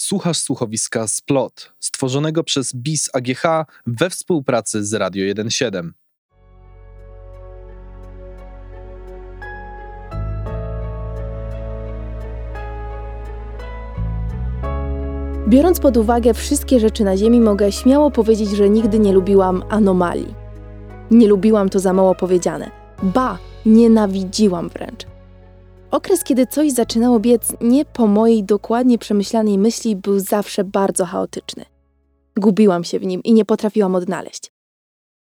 Słuchasz słuchowiska Splot, stworzonego przez BIS AGH we współpracy z Radio 1.7. Biorąc pod uwagę wszystkie rzeczy na Ziemi, mogę śmiało powiedzieć, że nigdy nie lubiłam anomalii. Nie lubiłam to za mało powiedziane. Ba, nienawidziłam wręcz. Okres, kiedy coś zaczynało biec nie po mojej dokładnie przemyślanej myśli, był zawsze bardzo chaotyczny. Gubiłam się w nim i nie potrafiłam odnaleźć.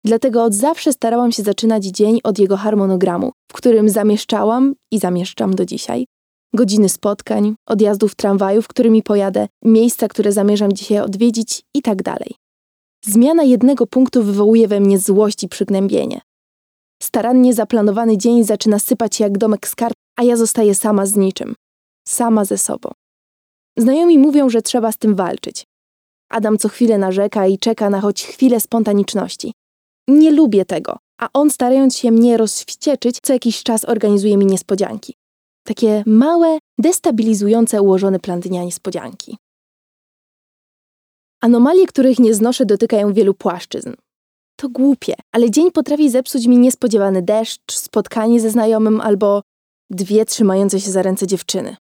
Dlatego od zawsze starałam się zaczynać dzień od jego harmonogramu, w którym zamieszczałam i zamieszczam do dzisiaj godziny spotkań, odjazdów tramwajów, którymi pojadę, miejsca, które zamierzam dzisiaj odwiedzić i tak dalej. Zmiana jednego punktu wywołuje we mnie złość i przygnębienie. Starannie zaplanowany dzień zaczyna sypać jak domek z kart, a ja zostaję sama z niczym. Sama ze sobą. Znajomi mówią, że trzeba z tym walczyć. Adam co chwilę narzeka i czeka na choć chwilę spontaniczności. Nie lubię tego, a on starając się mnie rozwścieczyć, co jakiś czas organizuje mi niespodzianki. Takie małe, destabilizujące ułożony plan dnia niespodzianki. Anomalie, których nie znoszę, dotykają wielu płaszczyzn. To głupie, ale dzień potrafi zepsuć mi niespodziewany deszcz, spotkanie ze znajomym albo dwie trzymające się za ręce dziewczyny.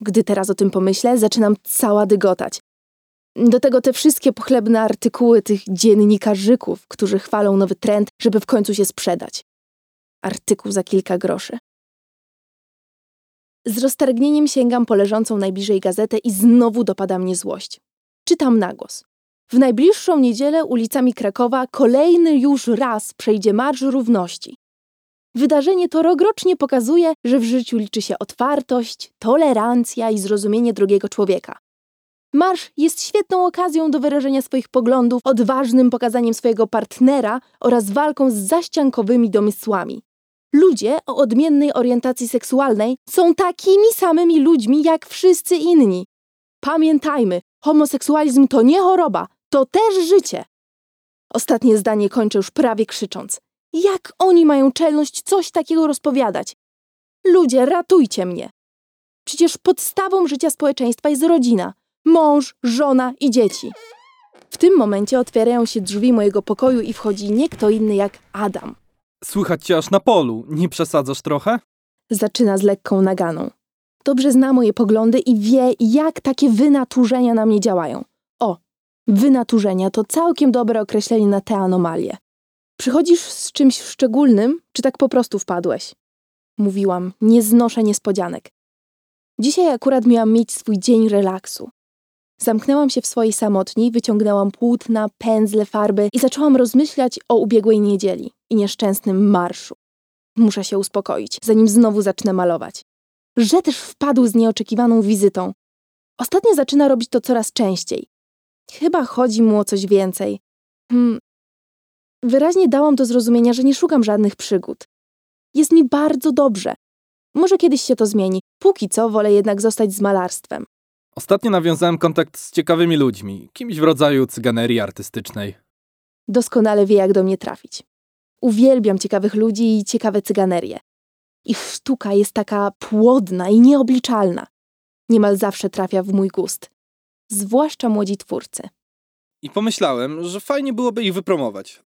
Gdy teraz o tym pomyślę, zaczynam cała dygotać. Do tego te wszystkie pochlebne artykuły tych dziennikarzyków, którzy chwalą nowy trend, żeby w końcu się sprzedać. Artykuł za kilka groszy. Z roztargnieniem sięgam po leżącą najbliżej gazetę i znowu dopada mnie złość. Czytam na głos. W najbliższą niedzielę ulicami Krakowa kolejny już raz przejdzie Marsz Równości. Wydarzenie to rokrocznie pokazuje, że w życiu liczy się otwartość, tolerancja i zrozumienie drugiego człowieka. Marsz jest świetną okazją do wyrażenia swoich poglądów, odważnym pokazaniem swojego partnera oraz walką z zaściankowymi domysłami. Ludzie o odmiennej orientacji seksualnej są takimi samymi ludźmi jak wszyscy inni. Pamiętajmy, homoseksualizm to nie choroba, to też życie. Ostatnie zdanie kończę już prawie krzycząc. Jak oni mają czelność coś takiego rozpowiadać? Ludzie, ratujcie mnie! Przecież podstawą życia społeczeństwa jest rodzina mąż, żona i dzieci. W tym momencie otwierają się drzwi mojego pokoju i wchodzi nie kto inny jak Adam. Słychać cię aż na polu. Nie przesadzasz trochę? Zaczyna z lekką naganą. Dobrze zna moje poglądy i wie, jak takie wynaturzenia na mnie działają. O, wynaturzenia to całkiem dobre określenie na te anomalie. Przychodzisz z czymś szczególnym, czy tak po prostu wpadłeś? Mówiłam, nie znoszę niespodzianek. Dzisiaj akurat miałam mieć swój dzień relaksu. Zamknęłam się w swojej samotni, wyciągnęłam płótna, pędzle, farby i zaczęłam rozmyślać o ubiegłej niedzieli i nieszczęsnym marszu. Muszę się uspokoić, zanim znowu zacznę malować. Że też wpadł z nieoczekiwaną wizytą. Ostatnio zaczyna robić to coraz częściej. Chyba chodzi mu o coś więcej. Hmm. Wyraźnie dałam do zrozumienia, że nie szukam żadnych przygód. Jest mi bardzo dobrze. Może kiedyś się to zmieni. Póki co wolę jednak zostać z malarstwem. Ostatnio nawiązałem kontakt z ciekawymi ludźmi, kimś w rodzaju cyganerii artystycznej. Doskonale wie, jak do mnie trafić. Uwielbiam ciekawych ludzi i ciekawe cyganerie. Ich sztuka jest taka płodna i nieobliczalna. Niemal zawsze trafia w mój gust. Zwłaszcza młodzi twórcy. I pomyślałem, że fajnie byłoby ich wypromować.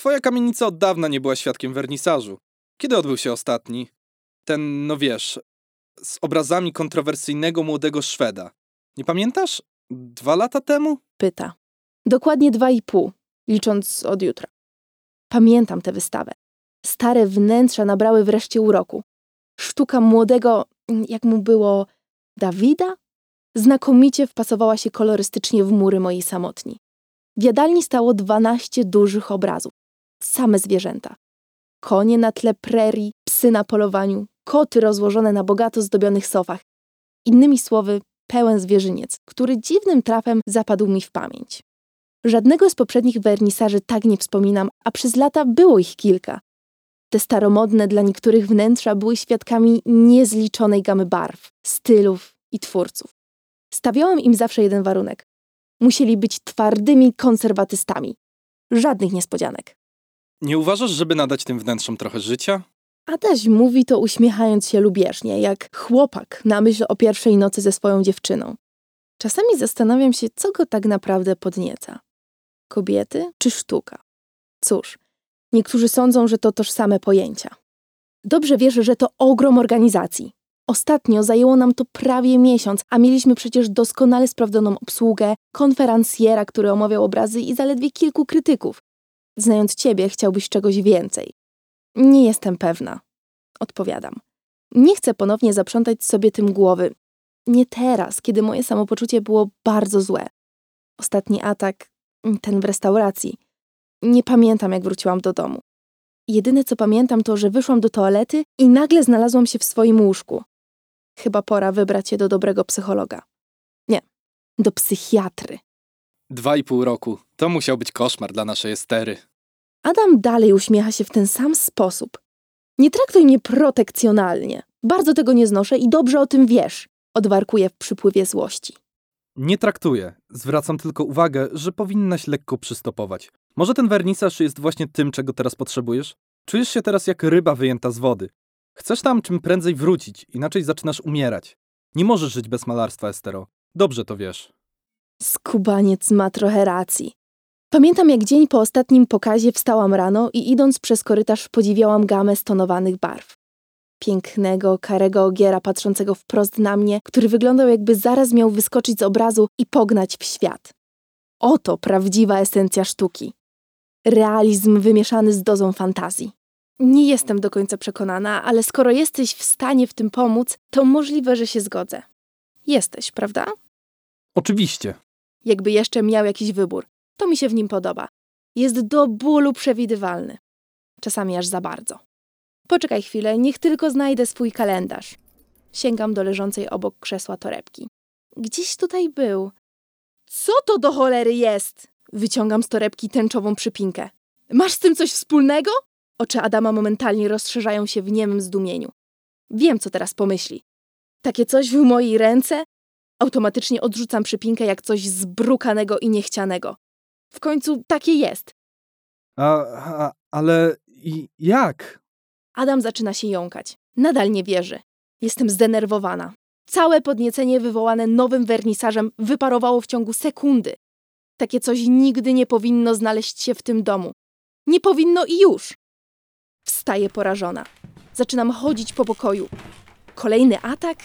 Twoja kamienica od dawna nie była świadkiem wernisażu. Kiedy odbył się ostatni? Ten, no wiesz, z obrazami kontrowersyjnego młodego Szweda. Nie pamiętasz? Dwa lata temu? Pyta. Dokładnie dwa i pół, licząc od jutra. Pamiętam tę wystawę. Stare wnętrza nabrały wreszcie uroku. Sztuka młodego, jak mu było, Dawida? Znakomicie wpasowała się kolorystycznie w mury mojej samotni. W jadalni stało dwanaście dużych obrazów. Same zwierzęta. Konie na tle prerii, psy na polowaniu, koty rozłożone na bogato zdobionych sofach. Innymi słowy, pełen zwierzyniec, który dziwnym trafem zapadł mi w pamięć. Żadnego z poprzednich wernisaży tak nie wspominam, a przez lata było ich kilka. Te staromodne dla niektórych wnętrza były świadkami niezliczonej gamy barw, stylów i twórców. Stawiałam im zawsze jeden warunek. Musieli być twardymi konserwatystami. Żadnych niespodzianek. Nie uważasz, żeby nadać tym wnętrzom trochę życia? Adaś mówi to uśmiechając się lubieżnie, jak chłopak na myśl o pierwszej nocy ze swoją dziewczyną. Czasami zastanawiam się, co go tak naprawdę podnieca. Kobiety czy sztuka? Cóż, niektórzy sądzą, że to tożsame pojęcia. Dobrze wierzę, że to ogrom organizacji. Ostatnio zajęło nam to prawie miesiąc, a mieliśmy przecież doskonale sprawdzoną obsługę, konferencjera, który omawiał obrazy i zaledwie kilku krytyków. Znając ciebie, chciałbyś czegoś więcej. Nie jestem pewna. Odpowiadam. Nie chcę ponownie zaprzątać sobie tym głowy. Nie teraz, kiedy moje samopoczucie było bardzo złe. Ostatni atak, ten w restauracji. Nie pamiętam, jak wróciłam do domu. Jedyne co pamiętam to, że wyszłam do toalety i nagle znalazłam się w swoim łóżku. Chyba pora wybrać się do dobrego psychologa. Nie, do psychiatry. Dwa i pół roku. To musiał być koszmar dla naszej Estery. Adam dalej uśmiecha się w ten sam sposób. Nie traktuj mnie protekcjonalnie. Bardzo tego nie znoszę i dobrze o tym wiesz. Odwarkuje w przypływie złości. Nie traktuję. Zwracam tylko uwagę, że powinnaś lekko przystopować. Może ten wernisaż jest właśnie tym, czego teraz potrzebujesz? Czujesz się teraz jak ryba wyjęta z wody. Chcesz tam czym prędzej wrócić, inaczej zaczynasz umierać. Nie możesz żyć bez malarstwa, Estero. Dobrze to wiesz. Skubaniec ma trochę racji. Pamiętam, jak dzień po ostatnim pokazie wstałam rano i idąc przez korytarz podziwiałam gamę stonowanych barw. Pięknego, karego ogiera patrzącego wprost na mnie, który wyglądał jakby zaraz miał wyskoczyć z obrazu i pognać w świat. Oto prawdziwa esencja sztuki. Realizm wymieszany z dozą fantazji. Nie jestem do końca przekonana, ale skoro jesteś w stanie w tym pomóc, to możliwe, że się zgodzę. Jesteś, prawda? Oczywiście. Jakby jeszcze miał jakiś wybór. To mi się w nim podoba. Jest do bólu przewidywalny. Czasami aż za bardzo. Poczekaj chwilę, niech tylko znajdę swój kalendarz. Sięgam do leżącej obok krzesła torebki. Gdzieś tutaj był. Co to do cholery jest? Wyciągam z torebki tęczową przypinkę. Masz z tym coś wspólnego? Oczy Adama momentalnie rozszerzają się w niemym zdumieniu. Wiem, co teraz pomyśli. Takie coś w mojej ręce? Automatycznie odrzucam przypinkę jak coś zbrukanego i niechcianego. W końcu takie jest. A, a ale jak? Adam zaczyna się jąkać. Nadal nie wierzy. Jestem zdenerwowana. Całe podniecenie wywołane nowym wernisażem wyparowało w ciągu sekundy. Takie coś nigdy nie powinno znaleźć się w tym domu. Nie powinno i już. Wstaję porażona. Zaczynam chodzić po pokoju. Kolejny atak?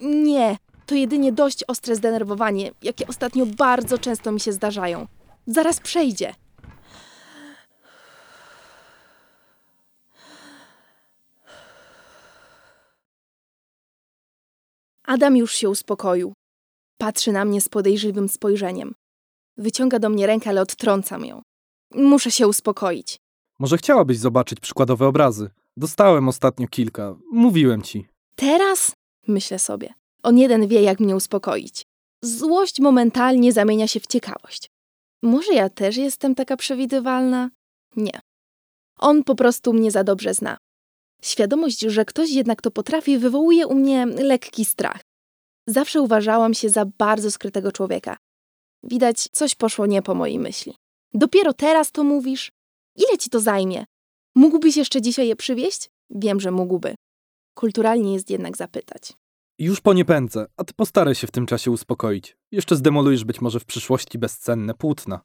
Nie, to jedynie dość ostre zdenerwowanie, jakie ostatnio bardzo często mi się zdarzają. Zaraz przejdzie. Adam już się uspokoił. Patrzy na mnie z podejrzliwym spojrzeniem. Wyciąga do mnie rękę, ale odtrącam ją. Muszę się uspokoić. Może chciałabyś zobaczyć przykładowe obrazy? Dostałem ostatnio kilka. Mówiłem ci. Teraz? Myślę sobie. On jeden wie, jak mnie uspokoić. Złość momentalnie zamienia się w ciekawość. Może ja też jestem taka przewidywalna? Nie. On po prostu mnie za dobrze zna. Świadomość, że ktoś jednak to potrafi, wywołuje u mnie lekki strach. Zawsze uważałam się za bardzo skrytego człowieka. Widać, coś poszło nie po mojej myśli. Dopiero teraz to mówisz? Ile ci to zajmie? Mógłbyś jeszcze dzisiaj je przywieźć? Wiem, że mógłby. Kulturalnie jest jednak zapytać. Już po nie pędzę, a ty postaraj się w tym czasie uspokoić. Jeszcze zdemolujesz być może w przyszłości bezcenne płótna.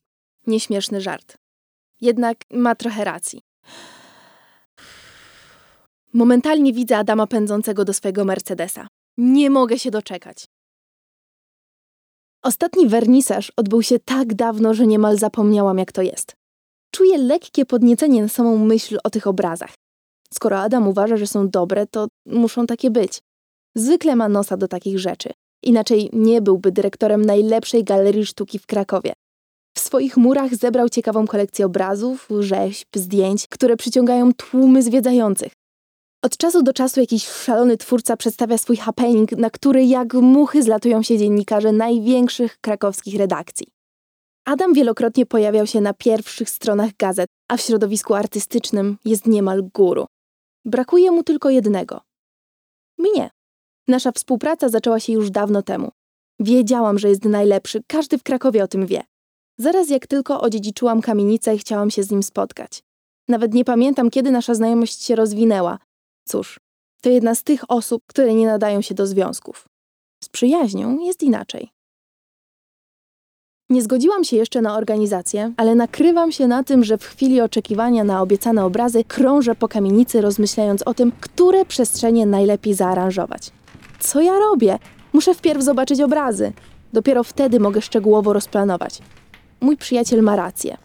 Nieśmieszny żart. Jednak ma trochę racji. Momentalnie widzę Adama pędzącego do swojego Mercedesa. Nie mogę się doczekać. Ostatni wernisaż odbył się tak dawno, że niemal zapomniałam, jak to jest. Czuję lekkie podniecenie na samą myśl o tych obrazach. Skoro Adam uważa, że są dobre, to muszą takie być. Zwykle ma nosa do takich rzeczy. Inaczej nie byłby dyrektorem najlepszej galerii sztuki w Krakowie. W swoich murach zebrał ciekawą kolekcję obrazów, rzeźb, zdjęć, które przyciągają tłumy zwiedzających. Od czasu do czasu jakiś szalony twórca przedstawia swój happening, na który jak muchy zlatują się dziennikarze największych krakowskich redakcji. Adam wielokrotnie pojawiał się na pierwszych stronach gazet, a w środowisku artystycznym jest niemal guru. Brakuje mu tylko jednego. Mnie. Nasza współpraca zaczęła się już dawno temu. Wiedziałam, że jest najlepszy, każdy w Krakowie o tym wie. Zaraz jak tylko odziedziczyłam kamienicę, chciałam się z nim spotkać. Nawet nie pamiętam, kiedy nasza znajomość się rozwinęła. Cóż, to jedna z tych osób, które nie nadają się do związków. Z przyjaźnią jest inaczej. Nie zgodziłam się jeszcze na organizację, ale nakrywam się na tym, że w chwili oczekiwania na obiecane obrazy krążę po kamienicy, rozmyślając o tym, które przestrzenie najlepiej zaaranżować. Co ja robię? Muszę wpierw zobaczyć obrazy. Dopiero wtedy mogę szczegółowo rozplanować. Mój przyjaciel ma rację.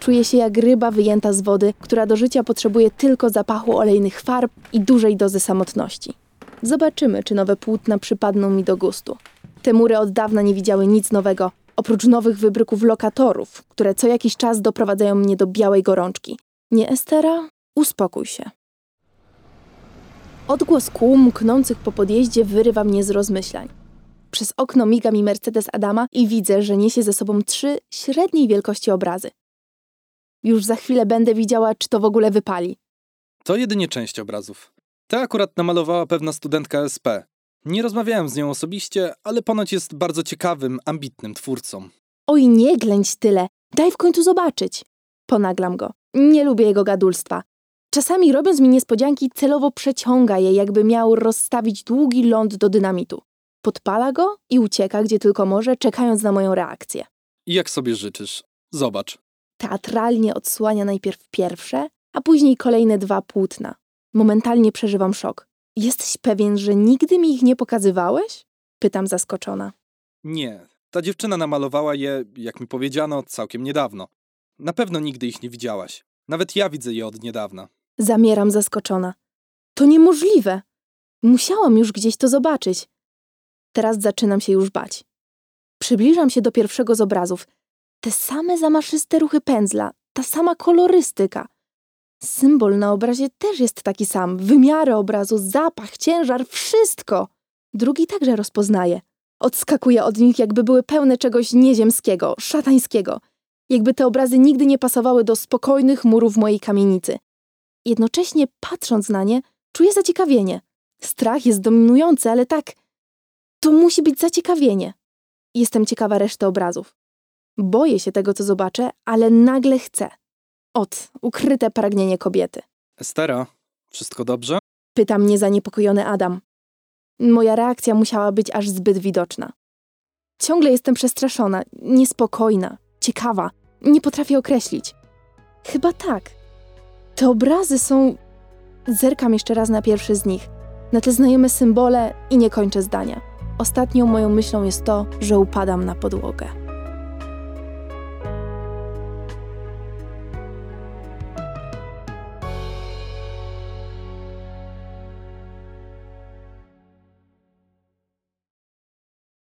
Czuję się jak ryba wyjęta z wody, która do życia potrzebuje tylko zapachu olejnych farb i dużej dozy samotności. Zobaczymy, czy nowe płótna przypadną mi do gustu. Te mury od dawna nie widziały nic nowego, oprócz nowych wybryków lokatorów, które co jakiś czas doprowadzają mnie do białej gorączki. Nie, Estera? Uspokój się. Odgłos kół mknących po podjeździe wyrywa mnie z rozmyślań. Przez okno miga mi Mercedes Adama i widzę, że niesie ze sobą trzy średniej wielkości obrazy. Już za chwilę będę widziała, czy to w ogóle wypali. To jedynie część obrazów. Te akurat namalowała pewna studentka SP. Nie rozmawiałem z nią osobiście, ale ponoć jest bardzo ciekawym, ambitnym twórcą. Oj, nie ględź tyle, daj w końcu zobaczyć. Ponaglam go. Nie lubię jego gadulstwa. Czasami robiąc mi niespodzianki, celowo przeciąga je, jakby miał rozstawić długi ląd do dynamitu. Podpala go i ucieka, gdzie tylko może, czekając na moją reakcję. I jak sobie życzysz? Zobacz. Teatralnie odsłania najpierw pierwsze, a później kolejne dwa płótna. Momentalnie przeżywam szok. Jesteś pewien, że nigdy mi ich nie pokazywałeś? Pytam zaskoczona. Nie, ta dziewczyna namalowała je, jak mi powiedziano, całkiem niedawno. Na pewno nigdy ich nie widziałaś. Nawet ja widzę je od niedawna. Zamieram zaskoczona. To niemożliwe. Musiałam już gdzieś to zobaczyć. Teraz zaczynam się już bać. Przybliżam się do pierwszego z obrazów. Te same zamaszyste ruchy pędzla, ta sama kolorystyka. Symbol na obrazie też jest taki sam. Wymiary obrazu, zapach, ciężar, wszystko. Drugi także rozpoznaje. Odskakuje od nich, jakby były pełne czegoś nieziemskiego, szatańskiego. Jakby te obrazy nigdy nie pasowały do spokojnych murów mojej kamienicy. Jednocześnie patrząc na nie, czuję zaciekawienie. Strach jest dominujący, ale tak. To musi być zaciekawienie. Jestem ciekawa reszty obrazów. Boję się tego, co zobaczę, ale nagle chcę. Ot, ukryte pragnienie kobiety. Estera, wszystko dobrze? Pyta mnie zaniepokojony Adam. Moja reakcja musiała być aż zbyt widoczna. Ciągle jestem przestraszona, niespokojna, ciekawa. Nie potrafię określić. Chyba tak. Te obrazy są. Zerkam jeszcze raz na pierwszy z nich, na te znajome symbole i nie kończę zdania. Ostatnią moją myślą jest to, że upadam na podłogę.